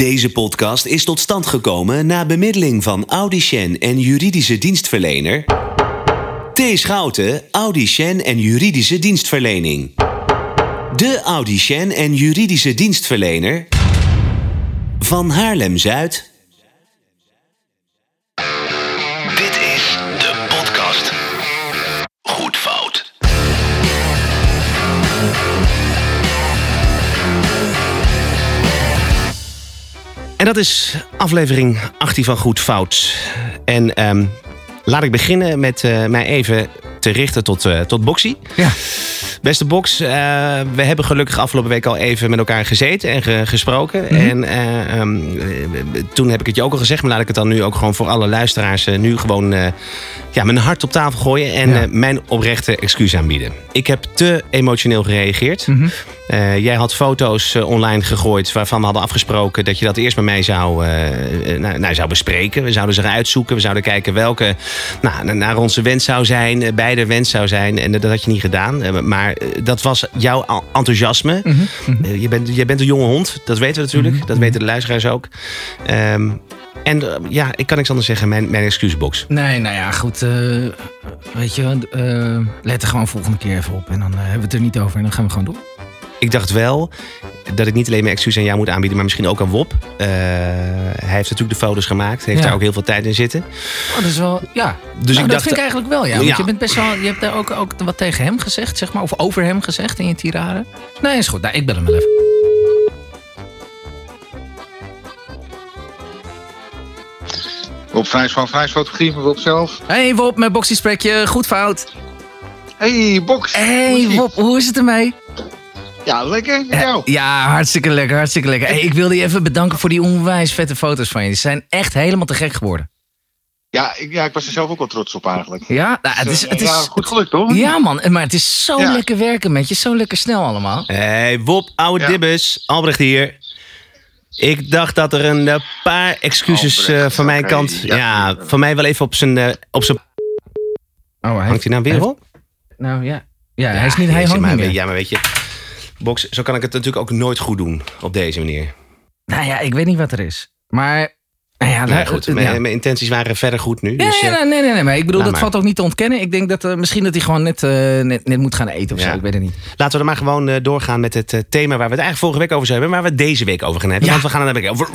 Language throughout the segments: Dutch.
Deze podcast is tot stand gekomen na bemiddeling van Audicien en juridische dienstverlener T. Schouten, Audicien en juridische dienstverlening. De Audicien en juridische dienstverlener van Haarlem-Zuid. En dat is aflevering 18 van Goed Fout. En ehm, laat ik beginnen met eh, mij even te richten tot, eh tot Boxy. Ja. Beste Box, eh, we hebben gelukkig afgelopen week al even met elkaar gezeten en ge- gesproken. En eh, ehm, eh, toen heb ik het je ook al gezegd, maar laat ik het dan nu ook gewoon voor alle luisteraars nu gewoon ja, mijn hart op tafel gooien en Ja. mijn oprechte excuus aanbieden. Ik heb te emotioneel gereageerd. Mhm. Jij had foto's online gegooid waarvan we hadden afgesproken dat je dat eerst met mij zou, nou, nou, zou bespreken. We zouden ze uitzoeken. We zouden kijken welke nou, na- naar onze wens zou zijn, beide wens zou zijn. En dat had je niet gedaan. Maar eh, dat was jouw en- enthousiasme. Mhm. Eh, je, bent, je bent een jonge hond, dat weten we natuurlijk. Dat weten de luisteraars ook. Ehm, en eh, ja, ik kan niks anders zeggen. Mijn, mijn excuusbox. Nee, nou ja, goed. weet je, let er gewoon volgende keer even op. En dan hebben we het er niet over en dan gaan we gewoon door. Ik dacht wel dat ik niet alleen mijn excuus aan jou moet aanbieden, maar misschien ook aan Wop. Eh, hij heeft natuurlijk de foto's gemaakt. Heeft Ja. daar ook heel veel tijd in zitten. Oh, dat is wel, ja. Dus Nou, ik dat dacht, vind ik eigenlijk wel, ja. Want Ja. je bent best wel, je hebt daar ook, ook wat tegen hem gezegd, zeg maar. Of over hem gezegd in je tirade. Nee, is goed. Nou, ik bel hem wel even. Op Vrijs van Vrijs fotografie, maar op zelf. Hey Wop, met Boxy spreek je. Goed fout. Hey, Box. Hey? Wop, hoe is het ermee? Ja, lekker. Met jou. Ja, hartstikke lekker, hartstikke lekker. Hey, ik wilde je even bedanken voor die onwijs vette foto's van je. Die zijn echt helemaal te gek geworden. Ja, ik, ja, ik was er zelf ook wel trots op eigenlijk. Ja, nou, het is, Dus, het eh, is, ja, goed gelukt hoor. Ja, man, maar het is zo Ja. lekker werken met je. Zo lekker snel allemaal. Hey, Wop, oude Ja. dibbes. Albrecht hier. Ik dacht dat er een eh, paar excuses Albrecht, eh, van mijn kant... Ja, ja. van mij wel even op zijn... eh, op zijn Oh, hij hangt hij nou weer op? Nou ja. Ja, hij is niet, hij hangt niet meer. Ja, maar weet je... Box, zo kan ik het natuurlijk ook nooit goed doen op deze manier. Nou ja, ik weet niet wat er is. Maar, nou ja, Nou goed, ja. mijn, mijn intenties waren verder goed nu. Ja, dus, ja, eh, nee, nee, nee, maar ik bedoel, dat maar. valt ook niet te ontkennen. Ik denk dat eh, misschien dat hij gewoon net, eh, net, net moet gaan eten of Ja. zo. Ik weet het niet. Laten we dan maar gewoon eh, doorgaan met het eh, thema waar we het eigenlijk vorige week over zouden hebben, maar waar we deze week over gaan hebben. Ja. Want we gaan het hebben over.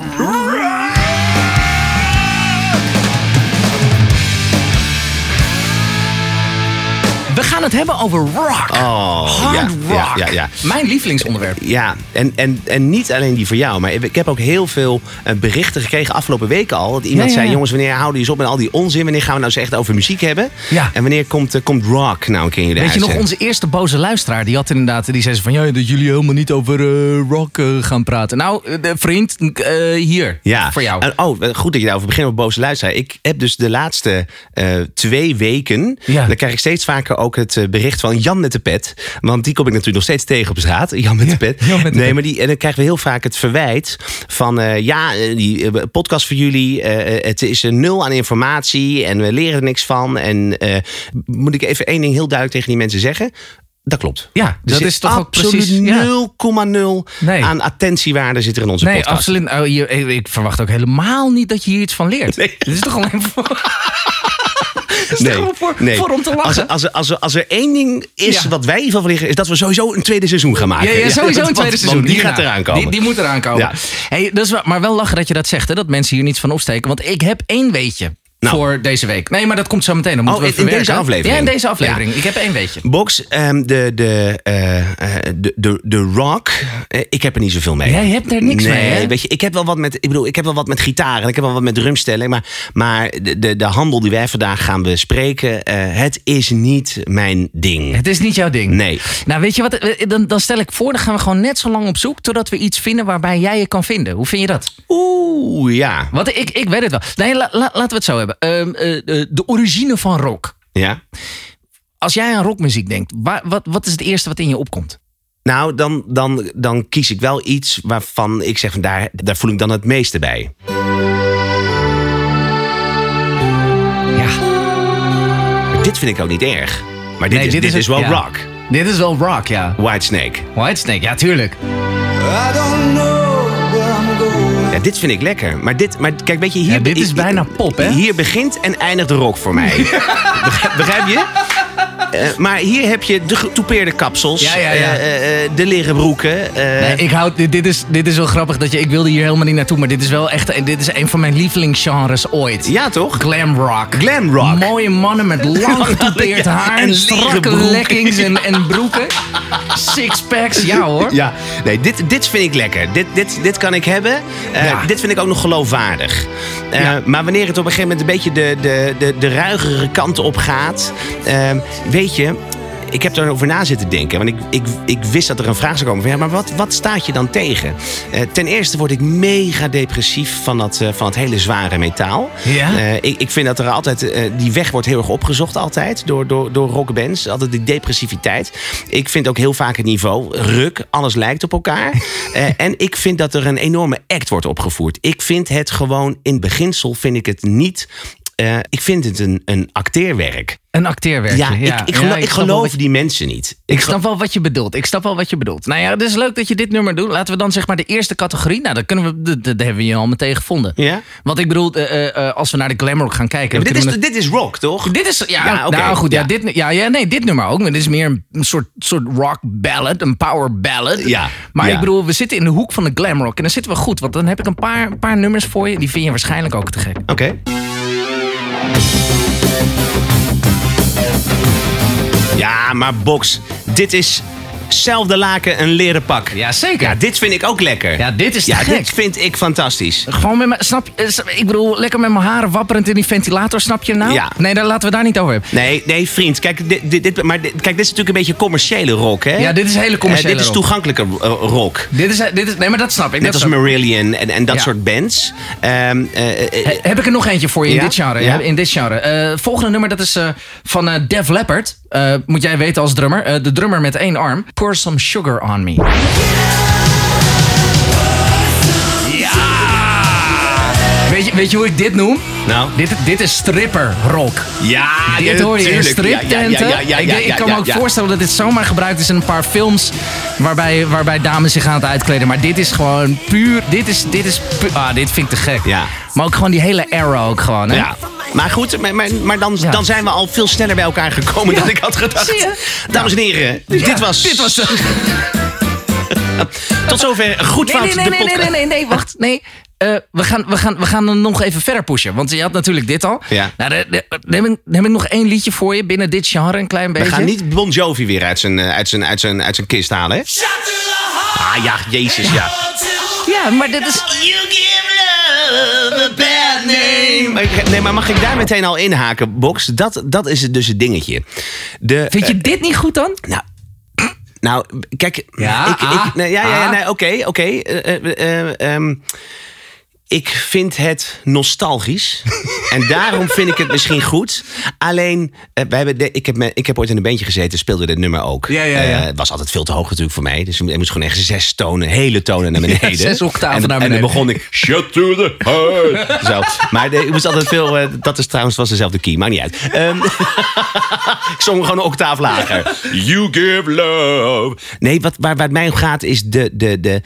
We gaan het hebben over rock. Oh, Hard ja, rock. ja, ja, ja. Mijn lievelingsonderwerp. Ja, en, en, en niet alleen die voor jou, maar ik heb ook heel veel eh, berichten gekregen afgelopen weken al. Dat iemand zei: jongens, wanneer houden jullie eens op met al die onzin? Wanneer gaan we nou eens echt over muziek hebben? Ja. En wanneer komt, eh, komt rock nou een keer in jullie Weet je nog, onze eerste boze luisteraar, die had inderdaad, die zei van, ja, dat jullie helemaal niet over eh, rock gaan praten. Nou, vriend, hier, Ja. voor jou. En, oh, goed dat je daarover begint op boze luisteraar. Ik heb dus de laatste twee weken... Dan krijg ik steeds vaker ook het eh, bericht van Jan met de pet. Want die kom ik natuurlijk nog steeds tegen op straat. Jan met de pet. Jan met de nee, pet. maar die, en dan krijgen we heel vaak het verwijt van... eh, ja, eh, die podcast voor jullie, het is een nul aan informatie... en we leren er niks van. En moet ik even één ding heel duidelijk tegen die mensen zeggen... Dat klopt. Ja, dat is toch ook precies, ja. 0,0 Nee. aan attentiewaarde zit er in onze Nee, podcast. absoluut. Oh, ik verwacht ook helemaal niet dat je hier iets van leert. Nee. Dit is toch alleen voor... Is gewoon voor, nee. voor om te Als, lachen. als, er- als, er- als er één ding is Ja. wat wij hiervan van liggen, is dat we sowieso een tweede seizoen gaan maken. Ja, ja, sowieso een tweede want seizoen. die Hierna. gaat eraan komen. Die, die moet eraan komen. Ja. Hey, dus, maar wel lachen dat je dat zegt, hè, dat mensen hier niets van opsteken. Want ik heb één weetje Nou. voor deze week. Nee, maar dat komt zo meteen. Dan Oh, moeten we in- deze aflevering? Ja, in deze aflevering. Ik heb één weetje. Box, ehm, de, de, eh, eh, de, de, de rock, eh, ik heb er niet zoveel mee. Jij hebt er niks nee, mee, hè? weet je, ik heb wel wat met, ik bedoel, ik heb wel wat met gitaar en ik heb wel wat met drumstellen, maar, maar de, de, de handel die wij vandaag gaan bespreken, eh, het is niet mijn ding. Het is niet jouw ding. Nee. Nou, weet je wat? Dan, dan stel ik voor, dan gaan we gewoon net zo lang op zoek... totdat we iets vinden waarbij jij je kan vinden. Hoe vind je dat? Oeh, ja. Want ik, ik weet het wel. Nee, la- la- laten we het zo hebben. Ehm, eh, eh, de origine van rock. Ja. Als jij aan rockmuziek denkt, wa- wat, wat is het eerste wat in je opkomt? Nou, dan, dan, dan kies ik wel iets waarvan ik zeg, van daar, daar voel ik dan het meeste bij. Ja. Maar dit vind ik ook niet erg. Maar dit, Nee, is, dit dit, is wel ja. rock. Dit is wel rock, ja. Whitesnake. Whitesnake, ja, tuurlijk. I don't know. Ja, dit vind ik lekker. Maar, dit, maar kijk, weet je, hier... Ja, dit is bijna pop, hè? Hier begint en eindigt de rock voor mij. begrijp, begrijp je? Eh, maar hier heb je de getoupeerde kapsels, Ja, ja, ja. eh, eh, de leren broeken. Nee, ik houd, dit, dit, is, dit is wel grappig dat je. Ik wilde hier helemaal niet naartoe, maar dit is wel echt. Dit is een van mijn lievelingsgenres ooit. ja, toch? Glam rock. Glam rock. Mooie mannen met lang getoupeerd haar. en strakke broeken. leggings en, en broeken. Sixpacks, ja hoor. Ja, nee, dit, dit vind ik lekker. Dit, dit, dit kan ik hebben. Dit vind ik ook nog geloofwaardig. Maar wanneer het op een gegeven moment een beetje de, de, de, de ruigere kant op gaat. eh, weet je, ik heb erover na zitten denken. Want ik, ik, ik wist dat er een vraag zou komen van ja, maar wat, wat staat je dan tegen? Eh, ten eerste word ik mega depressief van dat, eh, van het hele zware metaal. Ja? Eh, ik, ik vind dat er altijd, die weg wordt heel erg opgezocht altijd door, door, door rockbands. Altijd die depressiviteit. Ik vind ook heel vaak het niveau ruk, alles lijkt op elkaar. En ik vind dat er een enorme act wordt opgevoerd. Ik vind het gewoon, in beginsel vind ik het niet... eh, ik vind het een, een acteerwerk. Een acteerwerkje. Ja, Ja, ik, ik, Ja, geloof, ik ik snap wel geloof wat je- die mensen niet. Ik snap wel wat je bedoelt. Ik snap wel wat je bedoelt. Nou ja, het is leuk dat je dit nummer doet. Laten we dan zeg maar de eerste categorie. Nou, dat kunnen we. Dat, dat hebben we je al meteen gevonden. Ja? Want ik bedoel, eh, eh, als we naar de glamrock gaan kijken. Dit, is, we dit is rock, toch? Dit is, ja, Ja, oké, nou goed, ja. dit, ja, ja, nee, dit nummer ook. Maar dit is meer een soort, soort rock ballad, een power ballad. Ja, Maar ik bedoel, we zitten in de hoek van de glamrock en dan zitten we goed. Want dan heb ik een paar, een paar nummers voor je, die vind je waarschijnlijk ook te gek. Oké. Ja, maar Box, dit is zelfde laken een leren pak. Ja, zeker. Ja, dit vind ik ook lekker. Ja, dit is te Ja, gek. dit vind ik fantastisch. Gewoon met mijn, snap je, ik bedoel, lekker met mijn haren wapperend in die ventilator, snap je nou? Ja. Nee, daar laten we daar niet over hebben. Nee, nee, vriend. Kijk, dit, dit, dit- maar dit, kijk, dit is natuurlijk een beetje commerciële rock, hè? Ja, dit is hele commerciële Eh, dit is toegankelijke eh, rock. Dit is, dit is, nee, maar dat snap ik. Net dat als. Marillion en, en dat Ja. soort bands. Ehm, eh, He- Heb ik er nog eentje voor je in dit genre? In dit genre. Eh, volgende nummer dat is eh, van eh, Def Leppard. Eh, moet jij weten als drummer. Eh, de drummer met één arm. Pour some sugar on me. Weet je, hoe ik dit noem? nou, Dit, dit is stripper rock. ja, dit hoor je in tuurlijk. Ja, ja, striptenten. ja, ja, ja, ik, kan me ook voorstellen dat dit zomaar gebruikt is in een paar films waarbij, waarbij dames zich aan het uitkleden. Maar dit is gewoon puur. Dit is, dit is ah, dit vind ik te gek. Ja. Maar ook gewoon die hele era ook gewoon. Hè? Ja. Maar goed, maar, maar, maar dan, Ja. dan zijn we al veel sneller bij elkaar gekomen dan ik had gedacht. Zie je? Dames en heren, dit was... Dit was. Tot zover Goed Nee, nee, nee, de nee, nee, nee, nee, wacht. Nee. Eh, we, gaan, we, gaan, we gaan hem nog even verder pushen. Want je had natuurlijk dit al. Ja. Nou, heb, ik, dan heb ik nog één liedje voor je binnen dit genre, een klein beetje. We gaan niet Bon Jovi weer uit zijn, eh, uit zijn, uit zijn, uit zijn kist halen, hè? Ah ja, jezus, ja. Ja, maar dit is... You give love a bad name. Maar, ik- nee, maar mag ik daar meteen al inhaken, Box? Dat, dat is het dus het dingetje. De, Vind je eh, dit niet goed dan? nou, nou, kijk. Ja, ik, ah, ik, nee, ja, ja, ja, ah. nee, oké, oké. eh, ehm, ik vind het nostalgisch. en daarom vind ik het misschien goed. Alleen, eh, wij hebben de- ik, heb me, ik heb ooit in een bandje gezeten, speelde dit nummer ook. Ja, ja, ja. Eh, het was altijd veel te hoog natuurlijk voor mij. Dus ik moest gewoon echt zes tonen, hele tonen naar beneden. zes octaven en, naar En beneden. dan begon ik, shut to the heart. Zo. Maar de, ik moest altijd veel, eh, dat is trouwens was dezelfde key, maakt niet uit. Ehm, ik zong gewoon een octaaf lager. You give love. Nee, wat, waar, waar het mij om gaat is de... de, de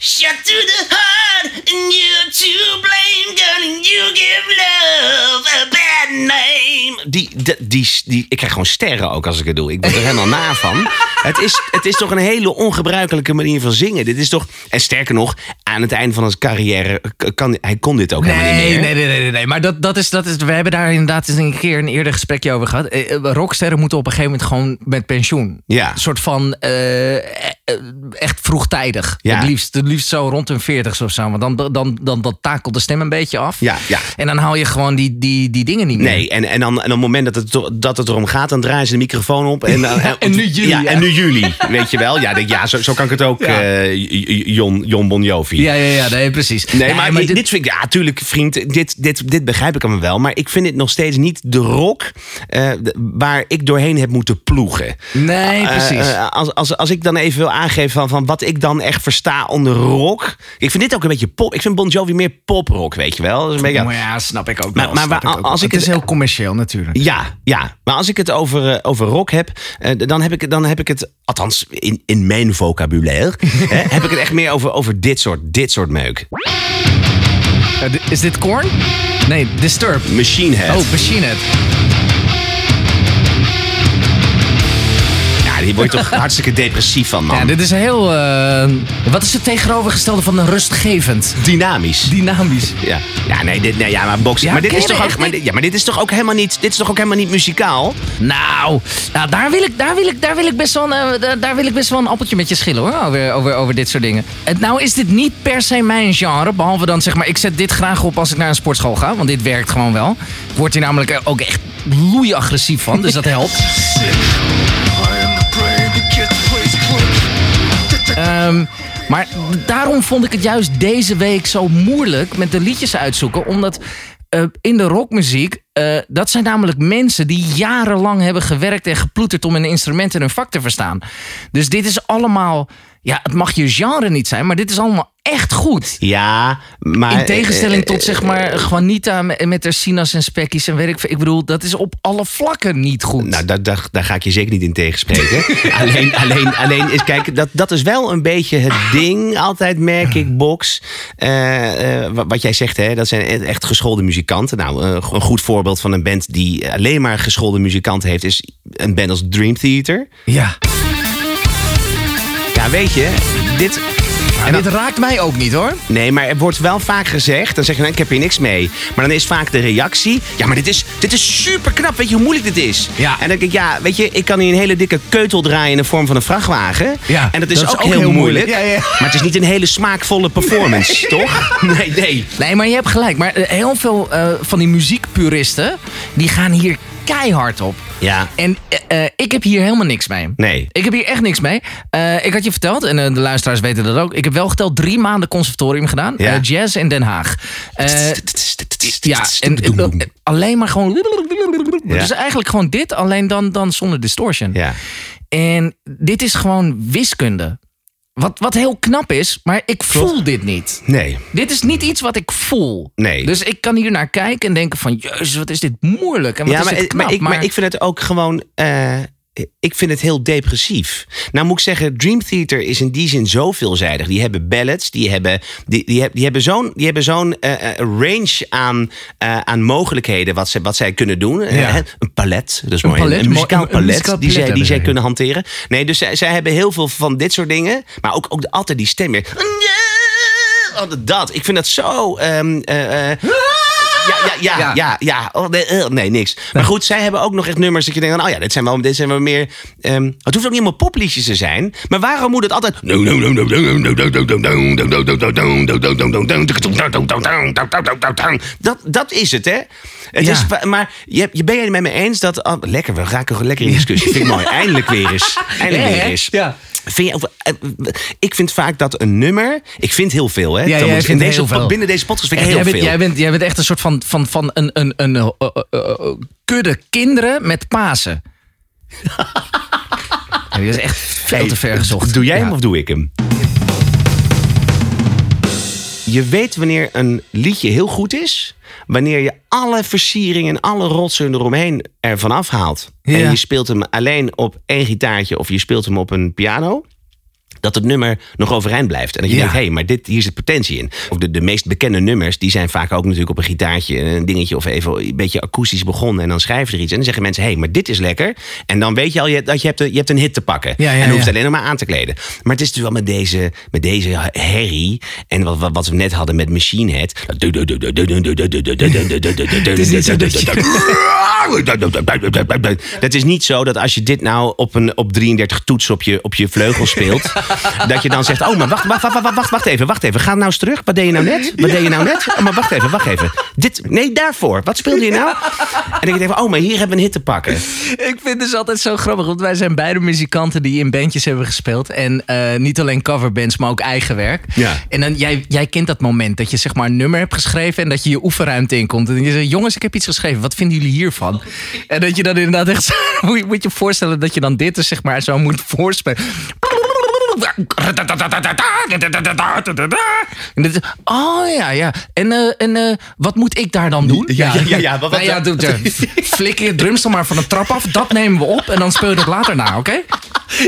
Shut to the heart and you're to blame, and you give love a bad name. Die, die, die, die, ik krijg gewoon sterren ook als ik het doe. Ik word er helemaal na van. Het is, het is toch een hele ongebruikelijke manier van zingen. Dit is toch... En sterker nog, aan het einde van zijn carrière... Kan, hij kon dit ook helemaal niet Nee, meer. nee, nee, nee, nee, nee. Maar dat, dat is, dat is, we hebben daar inderdaad eens een keer een eerder gesprekje over gehad. Eh, eh, Rocksterren moeten op een gegeven moment gewoon met pensioen. Ja. Een soort van eh, echt vroegtijdig. Ja. Het, liefst, het liefst zo rond hun 40 of zo. Want dan, dan, dan, dan takelt de stem een beetje af. Ja, ja. En dan hou je gewoon die, die, die dingen niet meer. Nee, en, en, dan, en op het moment dat het, dat het erom gaat, dan draaien ze de microfoon op. En, dan- en nu jullie, Ja, ja. en nu jullie, weet je wel. Ja, denk, ja zo, zo kan ik het ook, eh, Jon, Jon Bon Jovi. Ja, ja, ja, nee, precies. Nee, maar, dit- dit, vind ik, ja, tuurlijk, vriend, dit, dit, dit begrijp ik allemaal wel. Maar ik vind het nog steeds niet de rock eh, waar ik doorheen heb moeten ploegen. Nee, Eh, precies. eh, als, als, als ik dan even wil aangeven van, van wat ik dan echt versta onder rock. Ik vind dit ook een beetje pop. Ik vind Bon Jovi meer poprock, weet je wel. Dat is een beetje, maar ja, snap ik ook Maar- wel. ik als ik het is heel commercieel natuurlijk. Ja, ja, maar als ik het over, eh, over rock heb, eh, dan, heb ik, dan heb ik het, althans in, in mijn vocabulaire, hè, heb ik het echt meer over, over dit, soort, dit soort meuk. Eh, is dit Korn? Nee, Disturbed. Machine Head. Oh, Machine Head. Die word je toch hartstikke depressief van, man. Ja, dit is heel... eh, wat is het tegenovergestelde van een rustgevend? Dynamisch. Dynamisch. Ja, ja nee, dit, nee, ja, maar. Ja, maar, dit ken is je toch ook, maar, dit- ja, maar dit is toch ook helemaal niet, dit is toch ook helemaal niet muzikaal? Nou, nou daar, wil ik, daar, wil ik, daar, wil ik best wel een, eh, daar, daar wil ik best wel een appeltje met je schillen hoor. Over, over, over dit soort dingen. Het, nou is dit niet per se mijn genre. Behalve dan zeg maar, ik zet dit graag op als ik naar een sportschool ga. Want dit werkt gewoon wel. Ik word hier namelijk ook echt loei agressief van. Dus dat helpt. Ehm, maar daarom vond ik het juist deze week zo moeilijk met de liedjes uitzoeken. Omdat eh, in de rockmuziek, eh, dat zijn namelijk mensen die jarenlang hebben gewerkt en geploeterd om een instrument en hun vak te verstaan. Dus dit is allemaal, ja, het mag je genre niet zijn, maar dit is allemaal echt goed. Ja, maar... In tegenstelling eh, tot zeg maar Juanita met, haar sinaas en spekkies en weet ik. Ik bedoel, dat is op alle vlakken niet goed. Nou, daar, daar, daar ga ik je zeker niet in tegenspreken. alleen, alleen, alleen is, kijk, dat, dat is wel een beetje het ding. Altijd merk ik, Box. eh, eh, wa- wat jij zegt, hè, dat zijn e- echt geschoolde muzikanten. Nou, eh, een goed voorbeeld van een band die alleen maar geschoolde muzikanten heeft, is een band als Dream Theater. ja. Ja, weet je, dit. En dit raakt mij ook niet hoor. Nee, maar er wordt wel vaak gezegd. Dan zeg je, nou, ik heb hier niks mee. Maar dan is vaak de reactie. Ja, maar dit is, dit is super knap. Weet je hoe moeilijk dit is? Ja. En dan denk ik, ja, weet je, ik kan hier een hele dikke keutel draaien in de vorm van een vrachtwagen. Ja, en dat is, dat is ook, heel, heel moeilijk. moeilijk. Ja, ja. Maar het is niet een hele smaakvolle performance, toch? Nee, nee. Nee, maar je hebt gelijk. Maar eh, heel veel eh, van die muziekpuristen, die gaan hier keihard op. Ja. En eh, eh, ik heb hier helemaal niks mee. Nee. Ik heb hier echt niks mee. Eh, ik had je verteld, en de luisteraars weten dat ook. Ik heb wel geteld drie maanden conservatorium gedaan. Ja. jazz in Den Haag. Ja, en alleen maar gewoon... Dus eigenlijk gewoon dit, alleen dan, dan zonder distortion. Ja. En dit is gewoon wiskunde. Wat, wat heel knap is, maar ik voel dit niet. Nee. Dit is niet iets wat ik voel. Nee. Dus ik kan hier naar kijken en denken van... Jezus, wat is dit moeilijk en wat ja, is maar, dit knap. maar, ik, maar ik vind het ook gewoon. eh, ik vind het heel depressief. Nou moet ik zeggen, Dream Theater is in die zin zo veelzijdig. Die hebben ballads, die hebben, die, die, die hebben zo'n die hebben zo'n eh, eh, range aan, eh, aan mogelijkheden wat, ze, wat zij kunnen doen. Een palet, dat is Een mooi. palet, een muzikaal een palet, muzikaal die, zij, die zij kunnen hanteren. Nee, dus zij, zij hebben heel veel van dit soort dingen. Maar ook, ook de- altijd die stem weer. Dat. Ik vind dat zo. eh, ja, ja, ja, Ja. Oh, nee, eh, nee, niks. Maar goed, zij hebben ook nog echt nummers dat je denkt: van, oh ja, dit zijn wel, dit zijn wel meer. ehm, het hoeft ook niet helemaal popliedjes te zijn. Maar waarom moet het altijd. Dat, dat is het, hè? Het Ja. is, maar je, je ben je het met me eens dat. oh, lekker, we raken lekker in discussie. Vind ik mooi. Eindelijk weer eens. Eindelijk weer eens. Ja. Vind je, over- eh, ik vind vaak dat een nummer. Ik vind heel veel, hè? Ja, Dan jij moet- vindt in deze, heel veel. Binnen deze podcast vind ik jij, heel bent, veel. jij, bent, jij bent echt een soort van, van, van een, een, een eh, eh, kudde kinderen met Pasen. Ja, die is echt veel te ver gezocht. Doe jij Ja. hem of doe ik hem? Je weet wanneer een liedje heel goed is. Wanneer je alle versieringen en alle rotsen eromheen ervan afhaalt. En je speelt hem alleen op één gitaartje of je speelt hem op een piano. Dat het nummer nog overeind blijft. En dat je Ja. denkt, hé, hey, maar dit, hier zit potentie in. Of de, de meest bekende nummers, die zijn vaak ook natuurlijk op een gitaartje, een dingetje of even een beetje akoestisch begonnen. En dan schrijven ze er iets. En dan zeggen mensen, hé, hey, maar dit is lekker. En dan weet je al je- dat je hebt, een- je hebt een hit te pakken. Ja, ja, en dan hoeft het alleen nog maar aan te kleden. Maar het is natuurlijk wel met deze, met deze herrie. En wat, wat, wat we net hadden met Machine Head. is niet zo dat Dat is niet zo dat als je dit nou op, een, op 33 toets op je, op je vleugel speelt. dat je dan zegt: Oh, maar wacht, wacht, wacht, wacht, wacht, even, wacht even. Ga nou eens terug. Wat deed je nou net? Wat deed je nou net? Oh, maar wacht even, wacht even. Dit, nee, daarvoor. Wat speelde je nou? En dan denk ik even: Oh, maar hier hebben we een hit te pakken. Ik vind dus altijd zo grappig, want wij zijn beide muzikanten die in bandjes hebben gespeeld. En eh, niet alleen coverbands, maar ook eigen werk. Ja. En dan, jij, jij kent dat moment dat je zeg maar een nummer hebt geschreven en dat je je oefenruimte inkomt. En je zegt, jongens, ik heb iets geschreven, wat vinden jullie hiervan? En dat je dan inderdaad echt, moet je moet je voorstellen dat je dan dit dus zeg maar zo moet voorspelen. Oh ja, ja. En, eh, en eh, wat moet ik daar dan doen? Ja, ja, ja, ja, wat- Nou ja, wat- doe- ja, flikker je drumstel maar van de trap af. Dat nemen we op en dan speel je dat later na, oké?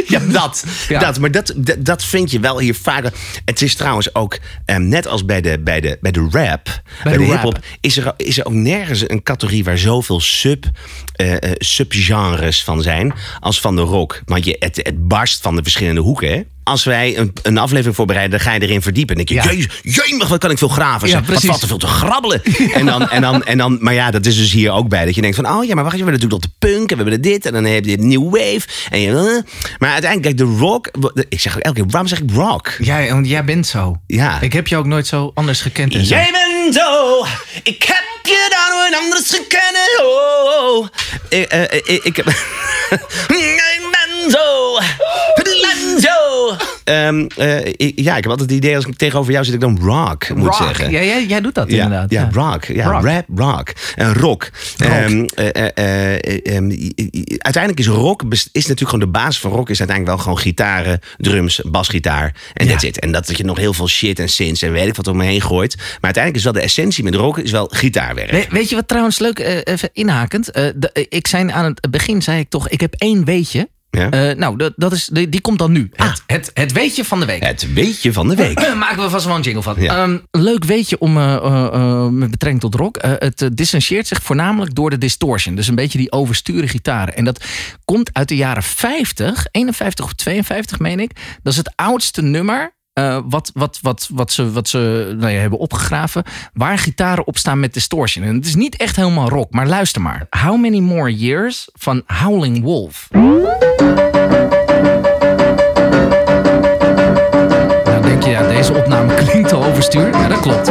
Ja, dat. Ja. dat maar dat, dat, dat vind je wel hier vaker. Het is trouwens ook, ehm, net als bij de, bij de, bij de rap, bij, de de hip-hop, is er, is er ook nergens een categorie waar zoveel sub, eh, eh, subgenres van zijn als van de rock. Want je, het, het barst van de verschillende hoeken. Hè? Als wij een, een aflevering voorbereiden, dan ga je erin verdiepen. Dan denk je, Ja. jezus, jemig, wat kan ik veel graven. Ja, wat valt er veel te grabbelen. en, dan, en, dan, en dan, maar ja, dat is dus hier ook bij. Dat je denkt van, oh ja, maar wacht we hebben natuurlijk nog de punk. En we hebben dit. En dan heb je de new wave. En je, eh. maar uiteindelijk, kijk, de rock. Ik zeg elke keer, waarom zeg ik rock? Jij, want jij bent zo. Ja. Ik heb je ook nooit zo anders gekend. en zo. Jij bent zo, ik heb je dan een anders gekend. Oh, ik, ik, ik heb. ik ben zo, Ehm, eh, ja, ik heb altijd het idee als ik tegenover jou zit, ik dan rock moet Rock. zeggen. Ja, jij, jij doet dat Ja, inderdaad. ja, rock. Ja, Rock. rap, rock. En rock. Uiteindelijk is rock, is natuurlijk gewoon de basis van rock, is uiteindelijk wel gewoon gitaren, drums, basgitaar en Ja. that's it. En dat, dat je nog heel veel shit en synths en weet ik wat om me heen gooit. Maar uiteindelijk is wel de essentie met rock is wel gitaarwerk. We- weet je wat trouwens leuk, eh, even inhakend. Eh, de- ik zei aan het begin, zei ik toch, ik heb één weetje. Ja? Eh, nou, dat, dat is, die, die komt dan nu. Het, het, het weetje van de week. Het weetje van de week. Daar maken we vast wel een jingle van. Ja. Ehm, leuk weetje om, eh, eh, met betrekking tot rock. Het distancieert zich voornamelijk door de distortion. Dus een beetje die oversture gitaren. En dat komt uit de jaren 50, 51 of 52 meen ik. Dat is het oudste nummer. Eh, wat, wat, wat, wat ze, wat ze nou ja, hebben opgegraven. Waar gitaren op staan met distortion. En het is niet echt helemaal rock, maar luister maar. How Many More Years van Howling Wolf. Nou denk je, ja, deze opname klinkt te overstuur. Ja, dat klopt.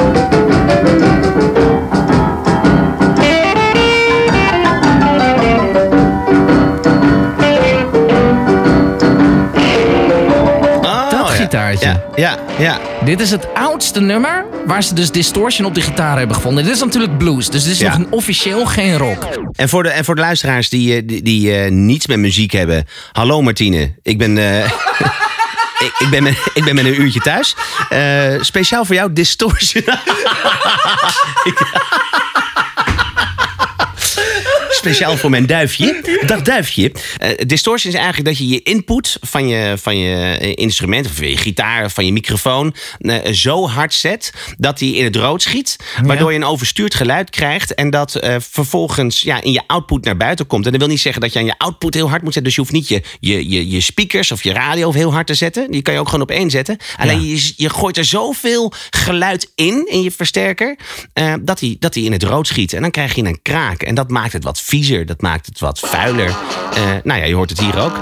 Gitaartje. Ja, ja, ja. Dit is het oudste nummer waar ze dus distortion op de gitaar hebben gevonden. Dit is natuurlijk blues, dus dit is Ja. nog officieel geen rock. En voor de, en voor de luisteraars die, eh, die, die eh, niets met muziek hebben. Hallo Martine, ik ben. eh, ik, ik, ben met, ik ben met een uurtje thuis. Speciaal voor jou, distortion. Speciaal voor mijn duifje. Dag duifje. Eh, distortion is eigenlijk dat je je input van je, van je eh, instrument, of je gitaar, van je microfoon, eh, zo hard zet dat hij in het rood schiet. Waardoor je een overstuurd geluid krijgt. En dat vervolgens ja, in je output naar buiten komt. En dat wil niet zeggen dat je aan je output heel hard moet zetten. Dus je hoeft niet je, je, je, je speakers of je radio heel hard te zetten. Die kan je ook gewoon op één zetten. Alleen je, je gooit er zoveel geluid in, in je versterker, dat hij dat hij in het rood schiet. En dan krijg je een kraak. En dat maakt het wat viezer. Dat maakt het wat vuiler. Eh, nou ja, je hoort het hier ook.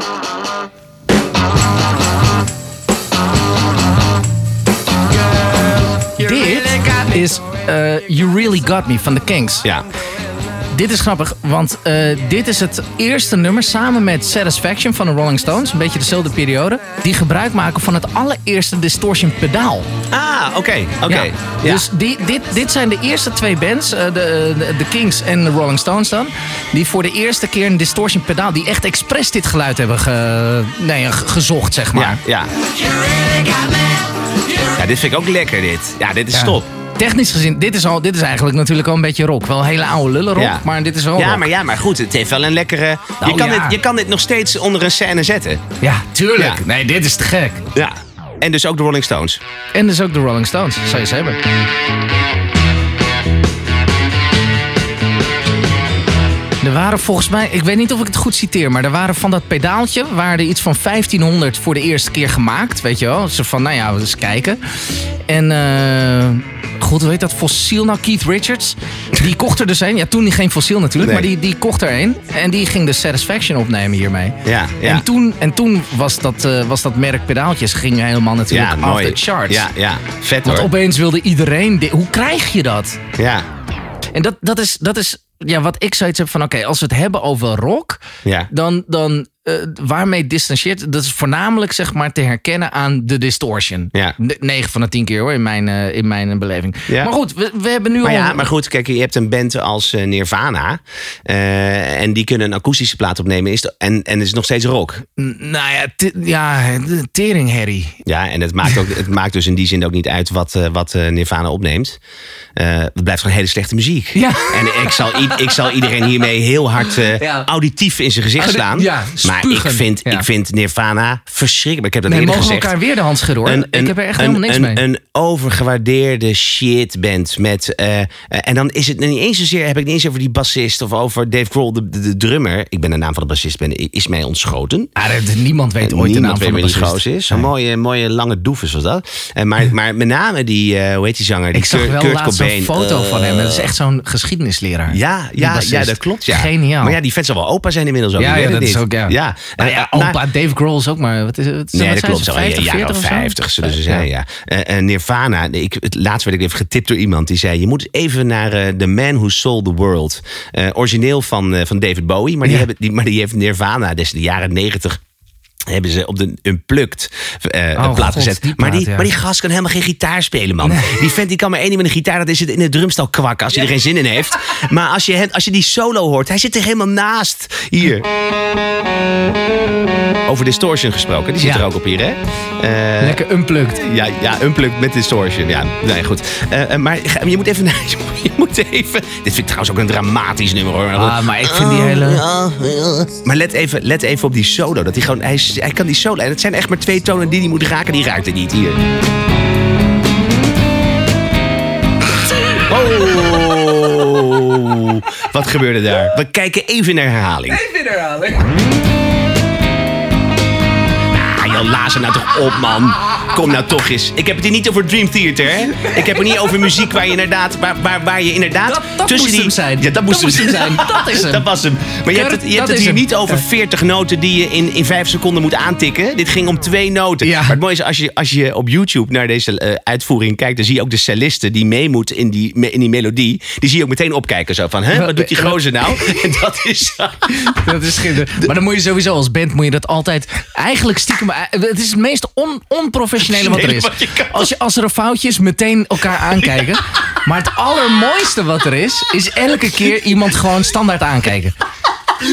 Dit is eh, You Really Got Me van The Kings. Ja. Dit is grappig, want eh, dit is het eerste nummer samen met Satisfaction van de Rolling Stones. Een beetje dezelfde periode. Die gebruik maken van het allereerste distortion pedaal. Ah, oké. Oké. Ja. Ja. Dus die, dit, dit zijn de eerste twee bands, eh, de, de, de Kings en de Rolling Stones dan, die voor de eerste keer een distortion pedaal, die echt expres dit geluid hebben ge- nee, ge- gezocht, zeg maar. Ja, ja. Ja, dit vind ik ook lekker, dit. Ja, dit is Ja. top. Technisch gezien, dit is, al, dit is eigenlijk natuurlijk al een beetje rock. Wel een hele oude lullen rock, Ja. maar dit is wel Ja, rock. maar, ja, maar goed, het heeft wel een lekkere... je, Nou, kan ja. dit, je kan dit nog steeds onder een scène zetten. Ja, tuurlijk. Ja. Nee, dit is te gek. Ja. En dus ook de Rolling Stones. En dus ook de Rolling Stones, zou je ze hebben. Er waren volgens mij, ik weet niet of ik het goed citeer, maar er waren van dat pedaaltje, waren er iets van 1500 voor de eerste keer gemaakt, weet je wel. Zo van, nou ja, we eens kijken. En, eh goed, hoe heet dat fossiel nou? Keith Richards. Die kocht er dus een. Ja, toen geen fossiel natuurlijk, Nee. maar die, die kocht er een. En die ging de Satisfaction opnemen hiermee. Ja, ja. En toen, en toen was, dat, eh, was dat merk pedaaltjes ging helemaal natuurlijk Ja, off the charts. Ja, ja. Vet Want hoor. opeens wilde iedereen. Hoe krijg je dat? Ja. En dat, dat is, dat is ja, wat ik zoiets heb van: oké, als we het hebben over rock, Ja. dan, dan eh, waarmee distancieert, dat is voornamelijk zeg maar te herkennen aan de distortion. Ja. 9 van de 10 keer hoor, in mijn, eh, in mijn beleving. Ja. Maar goed, we, we hebben nu Maar al... ja, maar goed, kijk, je hebt een band als eh, Nirvana. eh, en die kunnen een akoestische plaat opnemen. Is de- en, en het is nog steeds rock. N- Nou ja, ja teringherrie. Ja, en het maakt, ook, het maakt dus in die zin ook niet uit wat, eh, wat Nirvana opneemt. Eh, het blijft gewoon hele slechte muziek. Ja. En ik zal, ik zal iedereen hiermee heel hard eh, Ja. auditief in zijn gezicht Audi- slaan. ja, maar ik vind, Ja. ik vind Nirvana verschrikkelijk. Ik heb dat Nee, mogen gezegd. elkaar weer de hand schudden hoor. ik heb er echt een, helemaal niks een, mee. Een overgewaardeerde shitband met... eh, eh, en dan is het niet eens zozeer... heb ik niet eens over die bassist of over Dave Grohl, de, de, de drummer. Ik ben de naam van de bassist, ben, is mij ontschoten. Ah, niemand weet ooit de naam van de bassist. is. Zo'n Nee. mooie, mooie lange doefus was dat. En maar, maar met name die, eh, hoe heet die zanger? Die Ik zag Kurt, wel Kurt laatst een foto van hem. Eh, Dat is echt zo'n geschiedenisleraar. Ja, ja, ja, dat klopt. Ja. Geniaal. Maar ja, die vent zal wel opa zijn inmiddels ook. Ja, dat is ook, ja. Ja. Nou ja, eh, opa Dave Grohl is ook maar... Wat is het? Wat Nee, zijn dat klopt. ze, Zo, in 50, de jaren 40 of zo? 50 zullen ze zijn, ja. Eh, eh, Nirvana, ik, het laatst werd ik even getipt door iemand. Die zei, je moet even naar eh, The Man Who Sold the World. Eh, origineel van, eh, van David Bowie. Maar die, Ja. hebben, die, maar die heeft Nirvana, dus de jaren 90 hebben ze op de Unplugged eh Oh, een plaat God, gezet. die maar, plaat, die, ja. maar die gast kan helemaal geen gitaar spelen, man. Die vent die kan maar één ding met een gitaar. Dat is het in het drumstel kwakken als hij er geen zin in heeft. Maar als je, hem- als je die solo hoort, hij zit er helemaal naast. Hier. Over distortion gesproken. Die zit Ja. er ook op hier, hè? Eh, Lekker unplugged. ja, ja, unplugged met distortion. Ja, nee, goed. Eh, maar je moet even... Je moet even... Dit vind ik trouwens ook een dramatisch nummer, hoor. Ah, maar ik vind die hele... Maar let even, let even op die solo. Dat hij, gewoon, hij, is- hij kan die solo. En het zijn echt maar twee tonen die hij moet raken. Die raakt er niet. Hier. Oh, wat gebeurde daar? We kijken even in de herhaling. Ah, Jan, laat ze nou toch op, man. Kom nou toch eens. Ik heb het hier niet over Dream Theater, hè? Ik heb het niet over muziek waar je inderdaad... Waar, waar, waar je inderdaad Dat- dat tussen moest die... hem zijn. Ja, dat moest, Dat moest hem zijn. Dat is hem. Dat was hem. Maar je hebt het, je hebt het hier hem. niet over 40 noten die je in, in 5 seconden moet aantikken. Dit ging om twee noten. Ja. Maar het mooie is, als je, als je op YouTube naar deze eh, uitvoering kijkt... dan zie je ook de cellisten die mee moet in die, in die melodie. Die zie je ook meteen opkijken. Zo van, hè, wat doet die gozer nou? En dat is... Dat is schitterend. Maar dan moet je sowieso als band moet je dat altijd eigenlijk stiekem. Het is het meest on, onprofessionele wat er is. Als, je, als er een foutje is, meteen elkaar aankijken. Maar het allermooiste wat er is, is elke keer iemand gewoon standaard aankijken.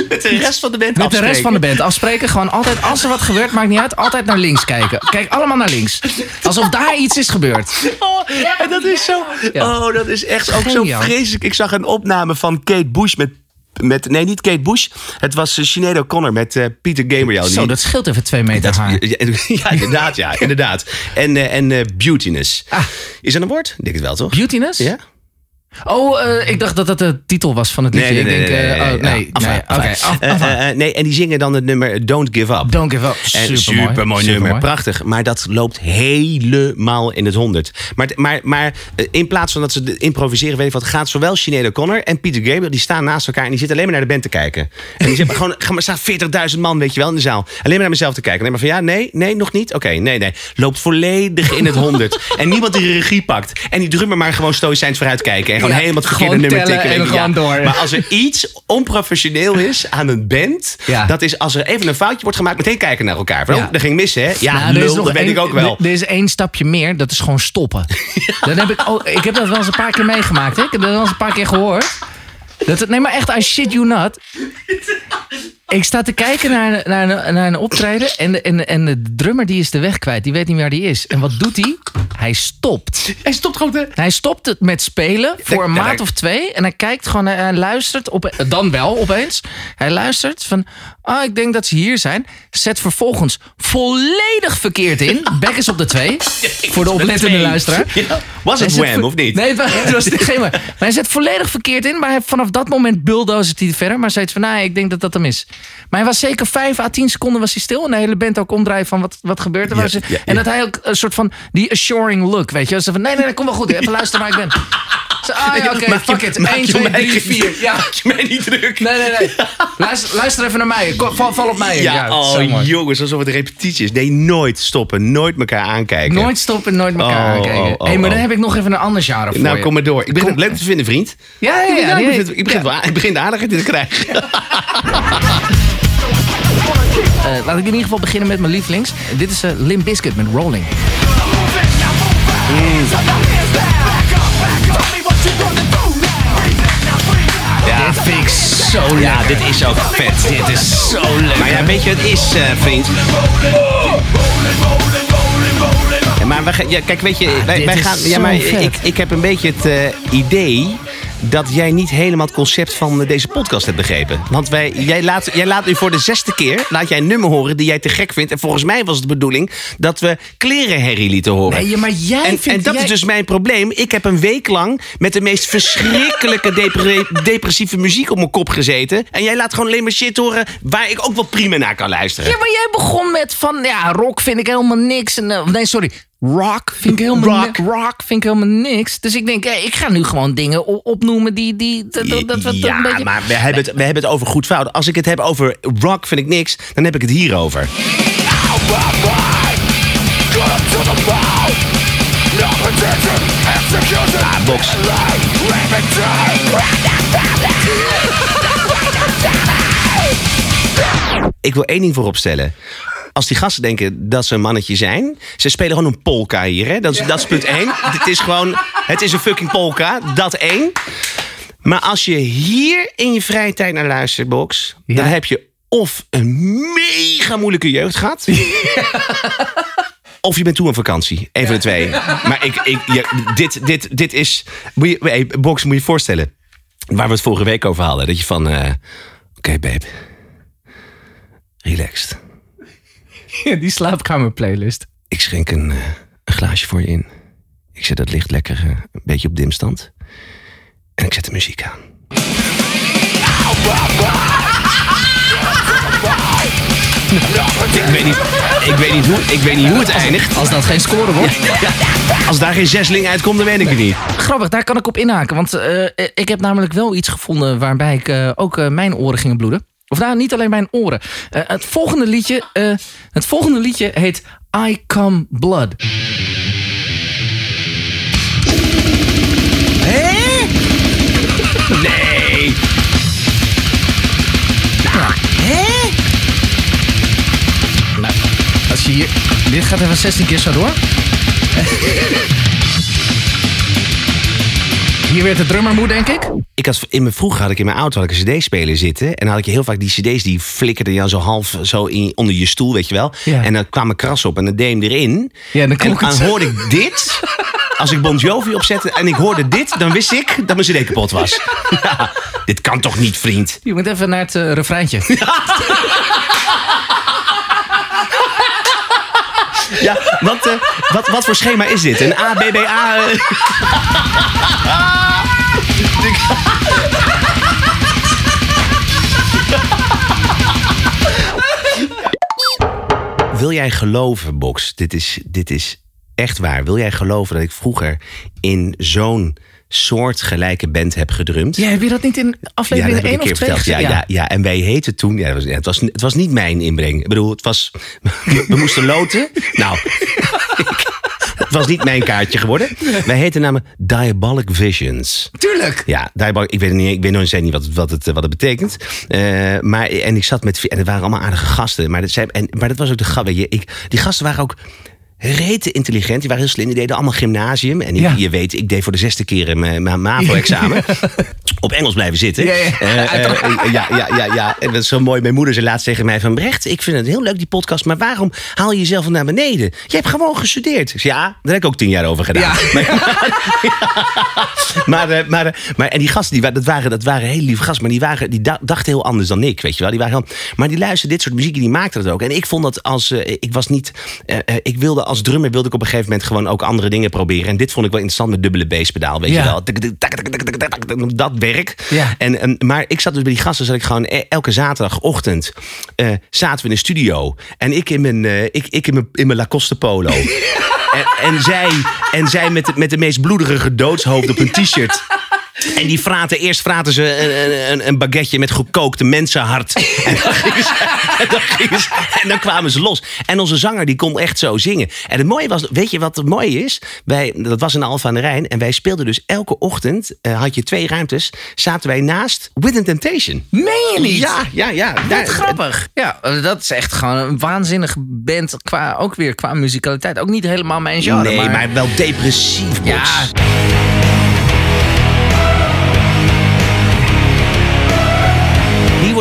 met de rest van de band Met de rest afspreken. van de band afspreken. Gewoon altijd, als er wat gebeurt, maakt niet uit. Altijd naar links kijken. Kijk allemaal naar links. Alsof daar iets is gebeurd. Oh, en dat is zo. Ja. Oh, dat is echt ook zo vreselijk. Ik zag een opname van Kate Bush met. Met nee, niet Kate Bush. Het was uh, Sinead O'Connor met eh, Peter Gabriel. Zo, dat scheelt even twee meter Dat- haar. ja, ja, inderdaad, ja, inderdaad. En, eh, en eh, beautiness. Ah. Is dat een woord? Ik denk het wel, toch? Beautiness? Ja? Oh, eh, ik dacht dat dat de titel was van het liedje. Nee, nee, nee. ik denk, nee, eh, nee, oh, nee, Ja, nee. Eh, eh, eh, nee, en die zingen dan het nummer Don't Give Up. Don't give up. En Supermooi. supermooi nummer, prachtig. Maar dat loopt helemaal in het honderd. Maar, maar, maar eh, in plaats van dat ze improviseren, weet ik wat, gaat zowel Sinead O'Connor en Peter Gabriel, die staan naast elkaar en die zitten alleen maar naar de band te kijken. En die zeggen gewoon, maar staan 40.000 man, weet je wel, in de zaal. Alleen maar naar mezelf te kijken. Alleen maar van ja, nee, nee, nog niet. Oké, nee, nee. Loopt volledig in het honderd. en niemand die regie pakt. En die drummer maar gewoon stoïcijns vooruit kijken. En gewoon helemaal het verkeerde nummer tikken. en gewoon door. Maar als er iets onprofessioneel is aan een band, dat is als er even een foutje wordt gemaakt, meteen kijken naar elkaar. Van. Oh, dat ging mis, hè? Ja, Nou, is lul, nog dat weet één- ik ook wel. Er, is één stapje meer, dat is gewoon stoppen. Dan heb ik, ik heb dat wel eens een paar keer meegemaakt. Hè? Ik heb dat wel eens een paar keer gehoord. Dat het, nee, maar echt, I shit you not. Ik sta te kijken naar, naar, een- naar een optreden en de, en, en de drummer die is de weg kwijt. Die weet niet waar die is. En wat doet hij? Hij stopt. Hij stopt gewoon te... Hij stopt het met spelen voor een maand of twee. En hij kijkt gewoon, hij, luistert, op, dan wel opeens. Hij luistert van, ah, ik denk dat ze hier zijn. Zet vervolgens volledig verkeerd in. Back is op de twee. voor de oplettende luisteraar. Ja. Was het Wham of niet? Nee, het was, geen. Maar hij zet volledig verkeerd in. Maar hij, vanaf dat moment bulldozert hij verder. Maar zei van, nou, ik denk dat dat hem is. Maar hij was zeker 5 à 10 seconden was hij stil. En de hele band ook omdraaien van, wat, wat gebeurt er? Ja, Waar ze- ja, En dat hij ook een soort van, die assuring look, weet je. Van, nee, nee, nee, kom wel goed. Even luisteren waar ik ben. Ah ja, oké, fuck it. maak 1, je 2, mij 3, geen- 4. Ja. Maak je mij niet druk. Nee, nee, nee. Luister, luister even naar mij. Kom, Val, val op mij. Ja, zo oh mooi. jongens, alsof het repetitie is. Nee, nooit stoppen. Nooit elkaar aankijken. Nooit stoppen, nooit elkaar Oh, aankijken. oh, oh, hey, maar dan oh. heb ik nog even een ander genre voor Nou, je. kom maar door. Ik begin het leuk te vinden, vriend. Ja, ja, ja. Ja, ik begin, ik begin, ik begin de aardigheid te krijgen. Eh, laat ik in ieder geval beginnen met mijn lievelings. Dit is uh, Limp Bizkit met Rolling. Zo lekker. Ja, dit is ook vet. Dit is zo lekker. Maar ja, weet je wat het is, eh, vriend? Ja, maar we, ja, kijk, weet je, wij, is gaan. Ja, maar ik, ik heb een beetje het eh, idee dat jij niet helemaal het concept van deze podcast hebt begrepen. Want wij, jij, laat, jij laat nu voor de zesde keer laat jij een nummer horen die jij te gek vindt. En volgens mij was het de bedoeling dat we klerenherrie lieten horen. Nee, maar jij en, vindt... en dat jij- is dus mijn probleem. Ik heb een week lang met de meest verschrikkelijke depre- depressieve muziek op mijn kop gezeten. En jij laat gewoon alleen maar shit horen waar ik ook wel prima naar kan luisteren. Ja, maar jij begon met van, ja, rock vind ik helemaal niks. En, eh, nee, sorry. Rock vind ik helemaal Rock. rock vind ik helemaal niks. Dus ik denk, hey, ik ga nu gewoon dingen opnoemen die, die dat, dat, ja, een beetje... maar we hebben, het, we hebben het over goed fout. Als ik het heb over rock vind ik niks, dan heb ik het hierover. Ah, box. Ik wil één ding voorop stellen. Als die gasten denken dat ze een mannetje zijn, ze spelen gewoon een polka hier. Hè? Dat, is, dat is punt één. Het is gewoon, het is een fucking polka. Dat één. Maar als je hier in je vrije tijd naar luistert, Box, Ja. dan heb je of een mega moeilijke jeugd gehad. Of je bent toe aan vakantie. Een van de twee. Maar ik, ik, ja, dit, dit, dit is. Moet je, hey, Box, moet je je voorstellen. Waar we het vorige week over hadden. Dat je van. eh, Oké, babe. Relaxed. die slaapkamer playlist. Ik schenk een, eh, een glaasje voor je in. Ik zet het licht lekker eh, een beetje op dimstand. En ik zet de muziek aan. Ik weet niet, ik weet niet, hoe, ik weet niet hoe het eindigt. Als dat geen score wordt. Als daar geen zesling uitkomt, dan weet ik het niet. Grappig, daar kan ik op inhaken. Want eh, ik heb namelijk wel iets gevonden waarbij ik eh, ook eh, mijn oren gingen bloeden. Of nou, niet alleen mijn oren. Eh, het, volgende liedje, eh, het volgende liedje heet I Come Blood. Nee. Nou, als je hier, dit gaat even 16 keer zo door. Hier werd de drummer moe, denk ik. Ik had, in mijn, vroeger had ik in mijn auto had ik een cd-speler zitten. En dan had ik heel vaak die cd's die flikkerden jou zo half zo in, onder je stoel, weet je wel. Ja. En dan kwam een kras op en dan deed hem erin. Ja, dan en dan hoorde ik dit. Als ik Bon Jovi opzette en ik hoorde dit, dan wist ik dat mijn cd kapot was. Ja, dit kan toch niet, vriend? Je moet even naar het eh, refreintje. Ja, wat, eh, wat, wat voor schema is dit? Een A, B, Wil jij geloven, Box? Dit is, dit is echt waar. Wil jij geloven dat ik vroeger in zo'n soortgelijke band heb gedrumd? Ja, heb je dat niet in aflevering heb ik 1 een keer of 2 verteld. Ja, ja. Ja, en wij heten toen. Ja, het, was, ja, het, was, het was niet mijn inbreng. Ik bedoel, het was. We moesten loten. Nou, het was niet mijn kaartje geworden. Wij heten namelijk Diabolic Visions. Tuurlijk. Ja, Diabolic, ik weet, niet, ik weet nog niet wat, wat, het, wat het betekent. Eh, maar, en ik zat met. En het waren allemaal aardige gasten. Maar dat, zei, en, maar dat was ook de grap. weet je, Ik, die gasten waren ook. Rete intelligent, die waren heel slim. Die deden allemaal gymnasium. En Ja. je weet, ik deed voor de zesde keer mijn, mijn MAVO-examen. Op Engels blijven zitten. Ja, ja. Eh, eh, ja, ja, ja, ja. En dat is zo mooi. Mijn moeder zei laatst tegen mij van... Brecht, ik vind het heel leuk, die podcast. Maar waarom haal je jezelf naar beneden? Je hebt gewoon gestudeerd. Ja, daar heb ik ook tien jaar over gedaan. Maar, eh, maar, eh, maar, en die gasten, die, dat, waren, dat waren hele lieve gasten. Maar die, waren, die da- dachten heel anders dan ik, weet je wel. Die waren maar die luisterden dit soort muziek en die maakten dat ook. En ik vond dat als... eh, ik was niet... eh, eh, ik wilde als drummer wilde ik op een gegeven moment gewoon ook andere dingen proberen. En dit vond ik wel interessant met dubbele basspedaal, weet je wel. Dat werk. En, maar ik zat dus bij die gasten, zat ik gewoon e- elke zaterdagochtend eh, zaten we in de studio. En ik in mijn, eh, ik, ik in mijn, in mijn Lacoste polo. En, en zij, en zij met, de, met de meest bloederige doodshoofd op een t-shirt. En die fraten, eerst fraten ze een, een, een baguette met gekookte mensenhart. En dan, ze- en, dan ze- en dan kwamen ze los. En onze zanger die kon echt zo zingen. En het mooie was, weet je wat het mooie is? Wij, dat was in Alphen aan de Rijn. En wij speelden dus elke ochtend, eh, had je twee ruimtes, zaten wij naast With Temptation. Meen je niet? Ja, ja, ja. Wat Daar- grappig. Ja, dat is echt gewoon een waanzinnige band. Qua, ook weer qua muzikaliteit. Ook niet helemaal mijn genre. Nee, maar, wel depressief. Ja, Box.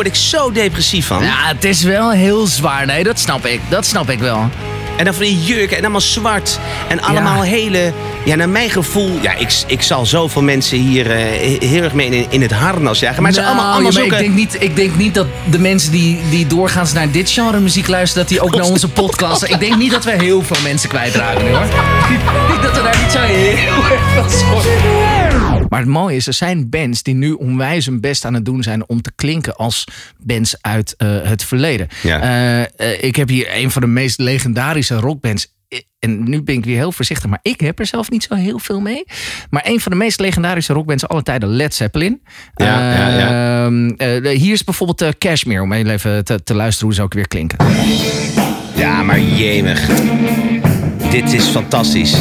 Word ik zo depressief van. ja, het is wel heel zwaar. Nee, dat snap ik. Dat snap ik wel. En dan van die jurken en allemaal zwart. En allemaal hele... Ja, naar mijn gevoel... Ja, ik, ik zal zoveel mensen hier eh, heel erg mee in, in het harnas jagen. Maar het zijn Nou, allemaal, allemaal ja, zulke... ik, denk niet, ik denk niet dat de mensen die, die doorgaans naar dit genre muziek luisteren... dat die ook naar onze podcast... Ik denk niet dat we heel veel mensen kwijtraken nu, hoor. Ik denk dat we daar niet zo heel erg van zorgen. Maar het mooie is, er zijn bands die nu onwijs hun best aan het doen zijn... om te klinken als bands uit eh, het verleden. Ja. Eh, eh, ik heb hier een van de meest legendarische rockbands... En nu ben ik weer heel voorzichtig, maar ik heb er zelf niet zo heel veel mee. Maar een van de meest legendarische rockbands aller tijden, Led Zeppelin. Ja, ja, ja. Ehm, eh, hier is bijvoorbeeld Cashmere, om even te, te luisteren hoe ze ook weer klinken. Ja, maar jemig. Dit is fantastisch.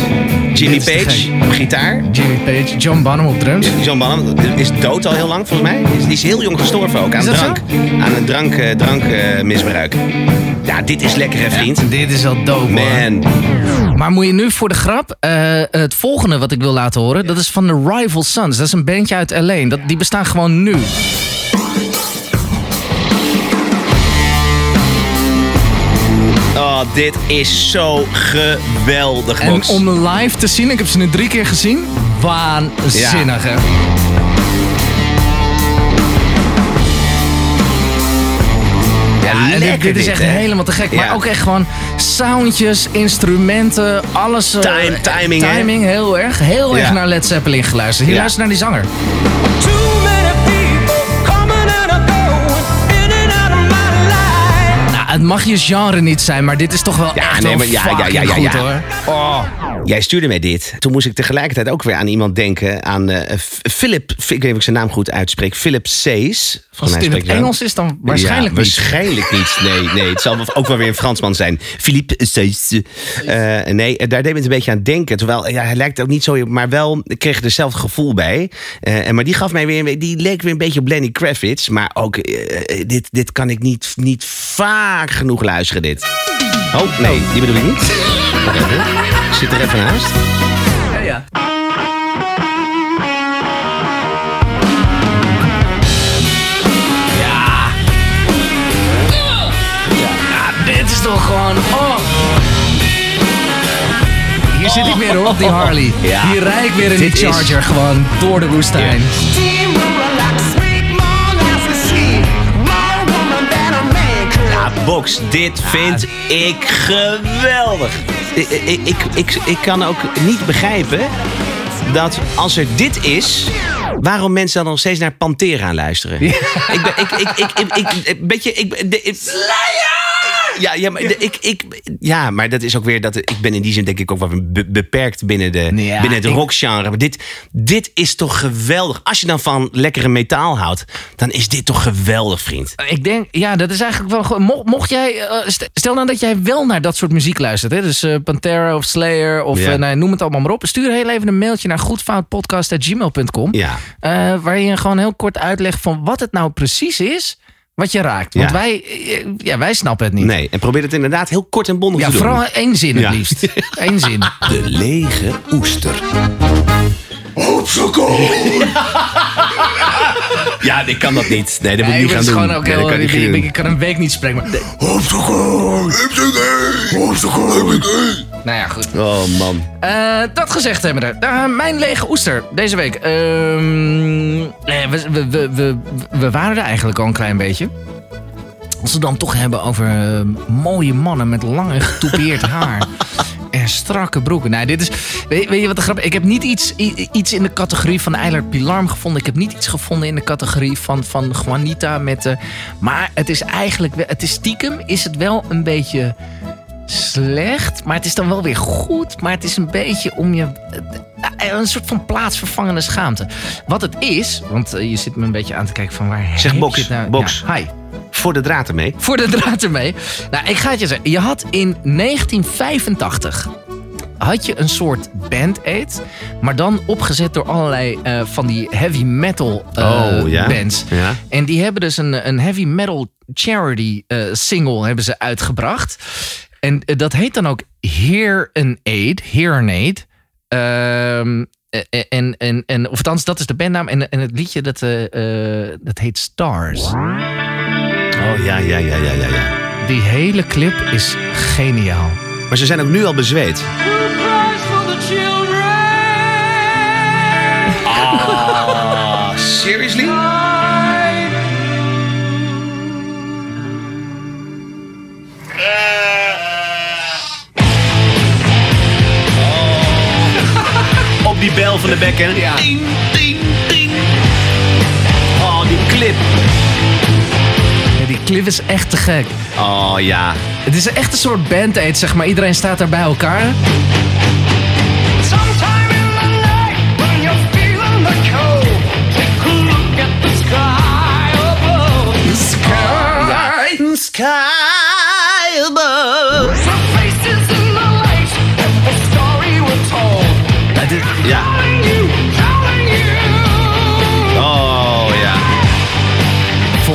Jimmy Page op gitaar. Jimmy Page, John Bonham op drums. John Bonham is dood al heel lang, volgens mij. Die is, heel jong gestorven ook aan drank. Aan een drank, eh, drankmisbruik. ja, dit is lekker, hè, vriend. Dit is al dope, hoor. Man. Maar moet je nu voor de grap, eh, het volgende wat ik wil laten horen, dat is van de Rival Sons. Dat is een bandje uit L.A. Dat, die bestaan gewoon nu. Oh, dit is zo geweldig, En Box. om live te zien, ik heb ze nu drie keer gezien, waanzinnig hè. Ja, en dit, lekker dit is echt helemaal te gek. Ja. Maar ook echt gewoon soundjes, instrumenten, alles. eh, Time- timing, hè? Timing, heel erg. Heel Ja. erg naar Led Zeppelin geluisterd. Hier, Ja. luister naar die zanger. Het mag je genre niet zijn, maar dit is toch wel Ja, echt nee, wel maar ja, ja, ja, ja, goed hoor. Oh. Jij stuurde mij dit. Toen moest ik tegelijkertijd ook weer aan iemand denken. Aan eh, Philip, ik weet niet of ik zijn naam goed uitspreek. Philip Sees. Als het in het Engels is, dan waarschijnlijk ja, niet. Waarschijnlijk niet. Nee, nee, het zal ook wel weer een Fransman zijn. Philippe Sees. Eh, nee, daar deed me het een beetje aan denken. Terwijl ja, hij lijkt ook niet zo, maar wel ik kreeg er hetzelfde gevoel bij. Eh, en maar die gaf mij weer, die leek weer een beetje op Lenny Kravitz. Maar ook eh, dit, dit kan ik niet, niet vaak genoeg luisteren. Dit. Oh nee, die bedoel ik niet. Wacht even. Ik zit er even naast. Ja, ja. Ja. Ja, dit is toch gewoon... Oh. Hier zit ik weer hoor, op die Harley. Ja. Hier rijd ik weer in die Dit is- Charger gewoon door de woestijn. Team Box, dit vind ik geweldig. Ik, ik, ik, ik, kan ook niet begrijpen dat als er dit is, waarom mensen dan nog steeds naar Pantera luisteren. Ik ben, ik, ik, ik, ik, ik, ik, weet je, ik, ben- de- ik, ja, ja, maar, de- ik, ik, ja, maar dat is ook weer dat ik ben in die zin denk ik ook wel be- beperkt binnen, de, Ja, binnen het ik- rockgenre. Maar dit, dit is toch geweldig. Als je dan van lekkere metaal houdt, dan is dit toch geweldig, vriend. Ik denk, ja, dat is eigenlijk wel. Mocht, jij, eh, st- stel nou dat jij wel naar dat soort muziek luistert, hè? dus eh, Pantera of Slayer of Ja. eh, nou, noem het allemaal maar op. Stuur heel even een mailtje naar goedfoutpodcast.gmail.com. Ja. Eh, waar je gewoon heel kort uitlegt van wat het nou precies is wat je raakt. Want Ja. wij, ja, wij snappen het niet. Nee, en probeer het inderdaad heel kort en bondig Ja, te doen. vooral één zin het Ja. liefst. Eén zin. De lege oester. Ja, ik kan dat niet. Nee, dat moet ik niet gaan het is doen. gewoon ook Nee, heel, dat kan ik ik, kan een week niet spreken. Maar, nou ja, goed. Oh man. Eh, dat gezegd hebben we. Uh, mijn lege oester deze week. Ehm, eh, we, we, we, we, we waren er eigenlijk al een klein beetje. Als we dan toch hebben over mooie mannen met lange getoupeerd haar. En strakke broeken. Nou, dit is. Weet, weet je wat de grap? Ik heb niet iets, iets in de categorie van Eilert Pilarm gevonden. Ik heb niet iets gevonden in de categorie van, van Juanita met. eh, maar het is eigenlijk. Het is stiekem is het wel een beetje slecht. Maar het is dan wel weer goed. Maar het is een beetje om je. een soort van plaatsvervangende schaamte. Wat het is, want eh, je zit me een beetje aan te kijken van waar Zeg box, nou? box. Ja, hi. Voor de draad ermee. Voor de draad ermee. Nou, ik ga het je zeggen. Je had in 1985 had je een soort band-aid, maar dan opgezet door allerlei eh, van die heavy metal eh, Oh, ja? bands. Ja. En die hebben dus een, een heavy metal charity eh, single hebben ze uitgebracht. En dat heet dan ook Hear an Aid. Hear an Aid. Ehm, eh, en, en, en, of althans, dat is de bandnaam. En, en het liedje, dat, dat heet Stars. Oh ja, ja, ja, ja, ja. ja. Die hele clip is geniaal. Maar ze zijn ook nu al bezweet. Ah, seriously? Op die bel van de bekken. Ja. Ding, ding, ding. Oh, die clip. Clip is echt te gek. Oh ja. Het is echt een soort band-aid, zeg maar. Iedereen staat daar bij elkaar. Sometime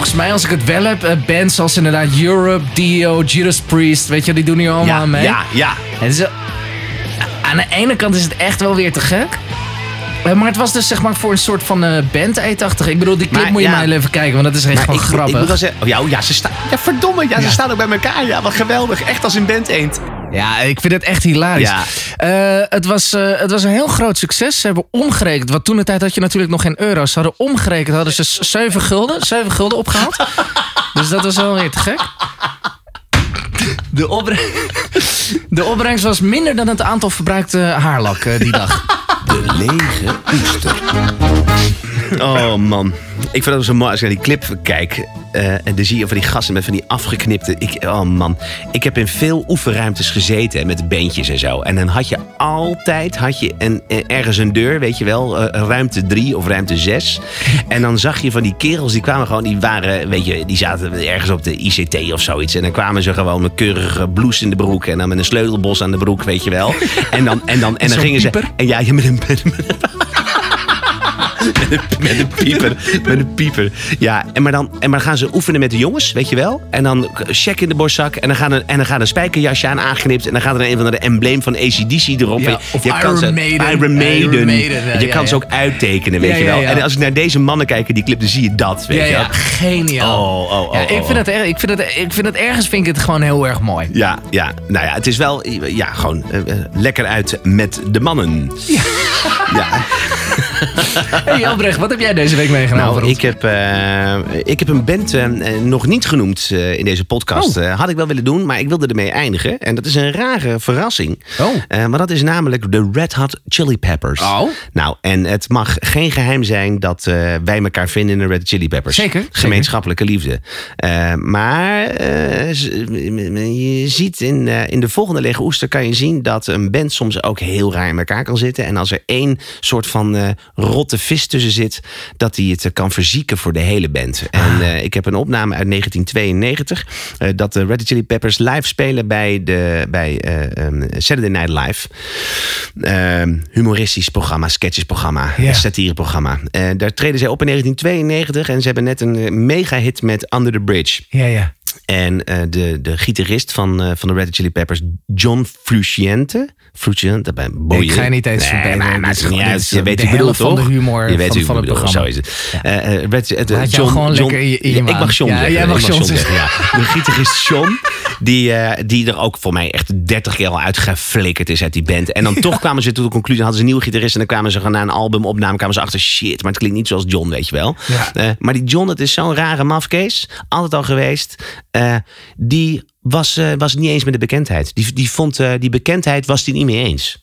Volgens mij, als ik het wel heb, eh, bands zoals inderdaad Europe, Dio, Judas Priest, weet je, die doen hier allemaal Ja, mee. ja, ja. Het is, aan de ene kant is het echt wel weer te gek. Eh, Maar het was dus zeg maar voor een soort van eh band-aid-achtig. Ik bedoel, die clip Maar, moet je ja. maar even kijken, want dat is echt Maar gewoon ik, grappig. Ik moet wel zeggen, oh, ja, oh, ja, ze staan. Ja, verdomme, ja, Ja. ze staan ook bij elkaar. Ja, wat geweldig. Echt als een band eend. Ja, ik vind het echt hilarisch. Ja. Eh, het, was, eh, het was een heel groot succes. Ze hebben omgerekend. Want toen de tijd had je natuurlijk nog geen euro's. Ze hadden omgerekend. Hadden ze 7 gulden, 7 gulden opgehaald. dus dat was wel weer te gek. De, opbre- de opbrengst was minder dan het aantal verbruikte haarlak eh, die dag. De lege oester. Oh man. Ik vind dat zo mooi als ik naar die clip kijk. Eh, en dan zie je van die gasten met van die afgeknipte. Ik, oh man. Ik heb in veel oefenruimtes gezeten met bandjes en zo. En dan had je altijd had je een, eh, ergens een deur, weet je wel. eh, ruimte drie of ruimte zes. En dan zag je van die kerels, die kwamen gewoon, die waren, weet je, die zaten ergens op de ICT of zoiets. En dan kwamen ze gewoon met keurige blouse in de broek. En dan met een sleutelbos aan de broek, weet je wel. En dan, en dan, en dan gingen ze. En ja, met een. Met een, met een pieper. Met een pieper. Ja, en maar, dan, en maar dan gaan ze oefenen met de jongens, weet je wel. En dan check in de borstzak. En dan gaat een, en dan gaat een spijkerjasje aan aangeknipt. En dan gaat er een van de embleem van ACDC erop. Ja, of je kan Iron ze- Maiden. Iron Maiden. Iron Maiden, ja, je ja, kan ze ook uittekenen, weet je wel. En als ik naar deze mannen kijk in die clip, dan zie je dat, weet Ja, je wel. ja, geniaal. Oh, oh, oh, ja, oh, ik, oh. vind het, erg- ik, vind het, ik vind het ergens vind ik het gewoon heel erg mooi. Ja, ja, nou ja, het is wel ja, gewoon eh, eh, lekker uit met de mannen. Ja. Hey Albrecht, wat heb jij deze week meegenomen? voor Nou, ik heb, eh, ik heb een band eh, nog niet genoemd eh, in deze podcast. Oh. Had ik wel willen doen, maar ik wilde ermee eindigen. En dat is een rare verrassing. Oh. Maar dat is namelijk de Red Hot Chili Peppers. Oh. Nou, en het mag geen geheim zijn dat wij elkaar vinden in de Red Hot Chili Peppers. Zeker. Gemeenschappelijke liefde. Maar je ziet in, in de volgende lege oester kan je zien dat een band soms ook heel raar in elkaar kan zitten. En als er één soort van rotte vis tussen zit, dat die het eh, kan verzieken voor de hele band. En eh, ik heb een opname uit 1992 eh, dat de Red Chili Peppers live spelen bij, de, bij eh, ehm, Saturday Night Live. Ehm, humoristisch programma, sketchesprogramma, Ja. satireprogramma. Eh, daar treden zij op in 1992 en ze hebben net een mega hit met Under the Bridge. Ja, ja. En eh, de, de gitarist van, eh, van de Red Hot Chili Peppers, John Frusciante. Frusciante, bij boeien. Ik ga je niet eens nee, verbeteren. maar is Je weet de ik bedoel, helft van toch? de humor Je weet van- van het bedoel, programma. Zo is het. Eh, eh, Red- lekker in je- in je Ja, Ik mag John Ja, zeggen. jij mag John zeggen, ja. De gitarist John, die, die er ook voor mij echt 30 keer al uitgeflikkerd is uit die band. En dan toch kwamen ze tot de conclusie, hadden ze een nieuwe gitarist. En dan kwamen ze gewoon na een albumopname, kwamen ze achter, shit, maar het klinkt niet zoals John, weet je wel. Ja. Maar die John, het is zo'n rare mafkees. Altijd al geweest. Eh, die was, eh, was niet eens met de bekendheid. Die, die vond eh, die bekendheid was die niet mee eens.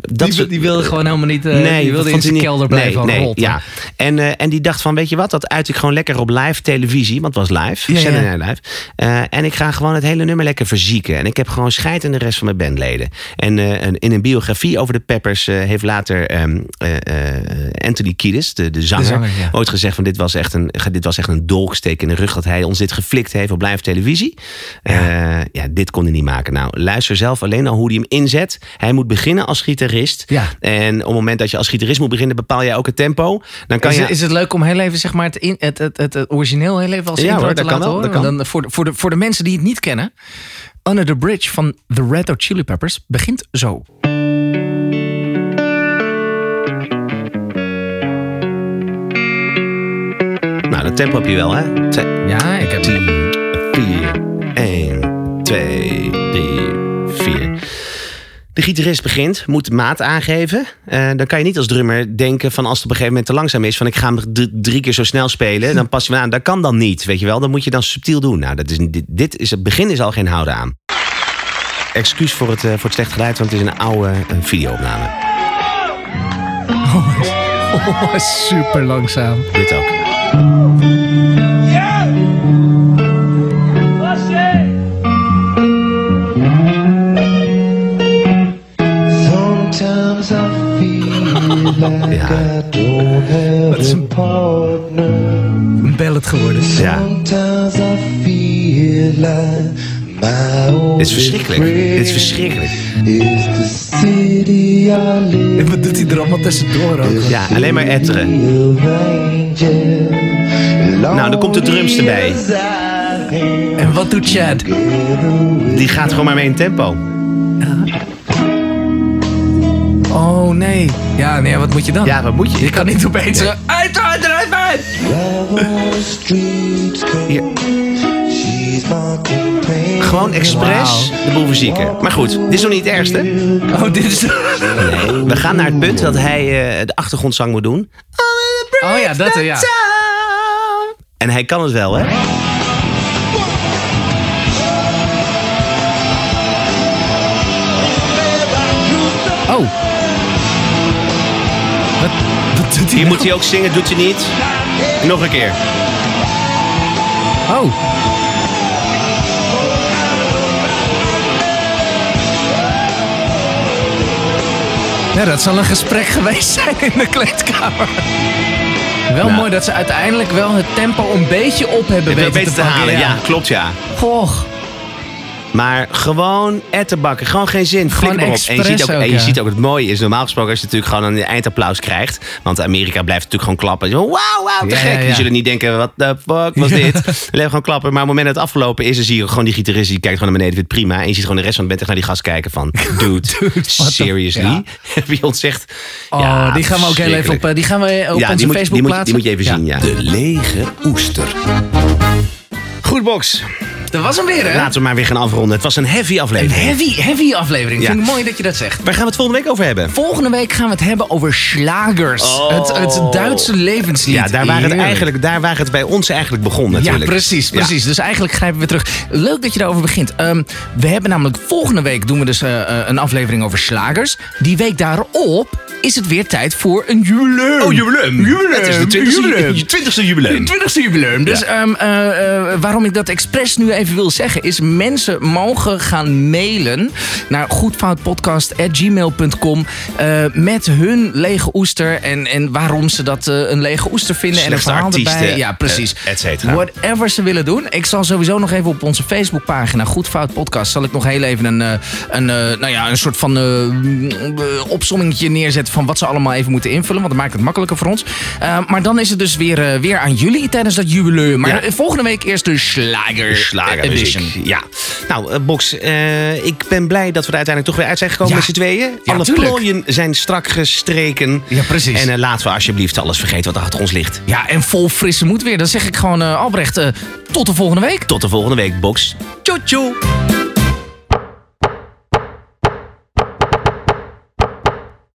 Dat die, die wilde gewoon helemaal niet. eh, Nee, die wilde in zijn kelder blijven nee, ja. En, eh, en die dacht van, weet je wat, dat uit ik gewoon lekker op live televisie. Want het was live, Ja, Live. Eh, en ik ga gewoon het hele nummer lekker verzieken. En ik heb gewoon scheid aan de rest van mijn bandleden. En eh, in een biografie over de Peppers eh, heeft later ehm, eh, eh, Anthony Kiedis, de, de zanger, zanger, ja. ooit gezegd van dit was, echt een, dit was echt een dolksteek in de rug dat hij ons dit geflikt heeft op live televisie. Ja. ja, dit kon hij niet maken. Nou, luister zelf alleen al hoe hij hem inzet. Hij moet beginnen als gitarist. Ja. En op het moment dat je als gitarist moet beginnen, bepaal jij ook het tempo. Dan kan Is, je. is het leuk om heel even zeg maar, het, in, het, het, het, het origineel heel even als Ja, intro hoor, te dat kan laten wel, horen? dat kan. Dan voor, de, voor, de, voor de mensen die het niet kennen. Under the Bridge van The Red Hot Chili Peppers begint zo. Nou, dat tempo heb je wel, hè? Ja, ik heb... 4, 1, 2, 3, 4. De gitarist begint, moet de maat aangeven. Eh, dan kan je niet als drummer denken van als het op een gegeven moment te langzaam is... van ik ga hem drie, drie keer zo snel spelen, dan pas je me aan. Dat kan dan niet, weet je wel. Dat moet je dan subtiel doen. Nou, dat is, dit, dit is het begin is al geen houden aan. Excuus voor het, eh, voor het slecht geluid, want het is een oude eh, videoopname. Oh, super langzaam. Dit ook. Ja. I don't have a partner. Een ballet geworden. Ja. Dit is verschrikkelijk. Dit is verschrikkelijk. Is En wat doet hij er allemaal tussendoor ook? Ja, alleen maar etteren. Nou, dan komt de drums erbij. En wat doet Chad? Die gaat gewoon maar mee in tempo. Oh nee. Ja, nee, wat moet je dan? Ja, wat moet je? Je kan niet opeens zo... Uit, uit, uit, uit! Hier. Gewoon expres de boel verzieken. Maar goed, dit is nog niet het ergste. Oh, dit is... Nee, we gaan naar het punt dat hij eh, de achtergrondzang moet doen. Oh ja, dat eh, ja. En hij kan het wel, hè? Doet hij Hier nou? moet hij ook zingen, doet hij niet. Nog een keer. Oh. Ja, dat zal een gesprek geweest zijn in de kleedkamer. Wel Nou. mooi dat ze uiteindelijk wel het tempo een beetje op hebben weten te halen, ja, klopt ja. Goh. Maar gewoon ettenbakken, gewoon geen zin. Gewoon Flikker maar op. En je, ziet ook, en je ziet ook het mooie is, normaal gesproken als je natuurlijk gewoon een eindapplaus krijgt. Want Amerika blijft natuurlijk gewoon klappen. Wauw, wauw, te Ja, gek. ja, ja. Die zullen niet denken, wat de fuck was dit? Alleen gewoon klappen. Maar op het moment dat het afgelopen is, dan zie je gewoon die gitarist, die kijkt gewoon naar beneden, vindt het prima. En je ziet gewoon de rest van de band echt naar die gast kijken van, dude, seriously? ja. Heb je ons echt... Oh, Ja, die gaan we ook heel even op, eh, die gaan we op Ja, onze die moet, Facebook die, moet, plaatsen. die moet je even zien, ja. De lege oester. Goed, Box. Dat was hem weer, hè? Laten we maar weer gaan afronden. Het was een heavy Een aflevering. heavy, heavy aflevering. Ja. Vind ik mooi dat je dat zegt. Waar gaan we het volgende week over hebben? Volgende week gaan we het hebben over slagers. Oh. Het, het Duitse levenslied. Ja, daar waar, het eigenlijk, daar waar het bij ons eigenlijk begon natuurlijk. Ja, precies, Ja. precies. Dus eigenlijk grijpen we terug. Leuk dat je daarover begint. Ehm, we hebben namelijk volgende week doen we dus eh, eh, een aflevering over slagers. Die week daarop is het weer tijd voor een jubileum. Oh, jubileum. Jubileum. Het is de 20ste Jubileum. ju- 20ste jubileum. Het 20ste jubileum. Dus ehm, eh, eh, waarom ik dat expres nu even wil zeggen is... mensen mogen gaan mailen naar goedfoutpodcast.gmail.com... eh, met hun lege oester en, en waarom ze dat eh, een lege oester vinden. en een verhaal erbij. Ja, precies. eh, et cetera. Whatever ze willen doen. Ik zal sowieso nog even op onze Facebookpagina Goed Fout Podcast... zal ik nog heel even een, een, nou ja, een soort van opsommingetje neerzetten... van wat ze allemaal even moeten invullen. Want dat maakt het makkelijker voor ons. Maar dan is het dus weer, weer aan jullie tijdens dat jubileum. Maar Ja. volgende week eerst de Slager, Edition. muziek. Ja. Nou, eh, Box, eh, ik ben blij dat we er uiteindelijk toch weer uit zijn gekomen Ja. met z'n tweeën. Ja, Alle tuurlijk. plooien zijn strak gestreken. Ja, precies. En eh, laten we alsjeblieft alles vergeten wat achter ons ligt. Ja, en vol frisse moed weer. Dan zeg ik gewoon, Albrecht, tot de volgende week. Tot de volgende week, Box. Tjoe tjoe.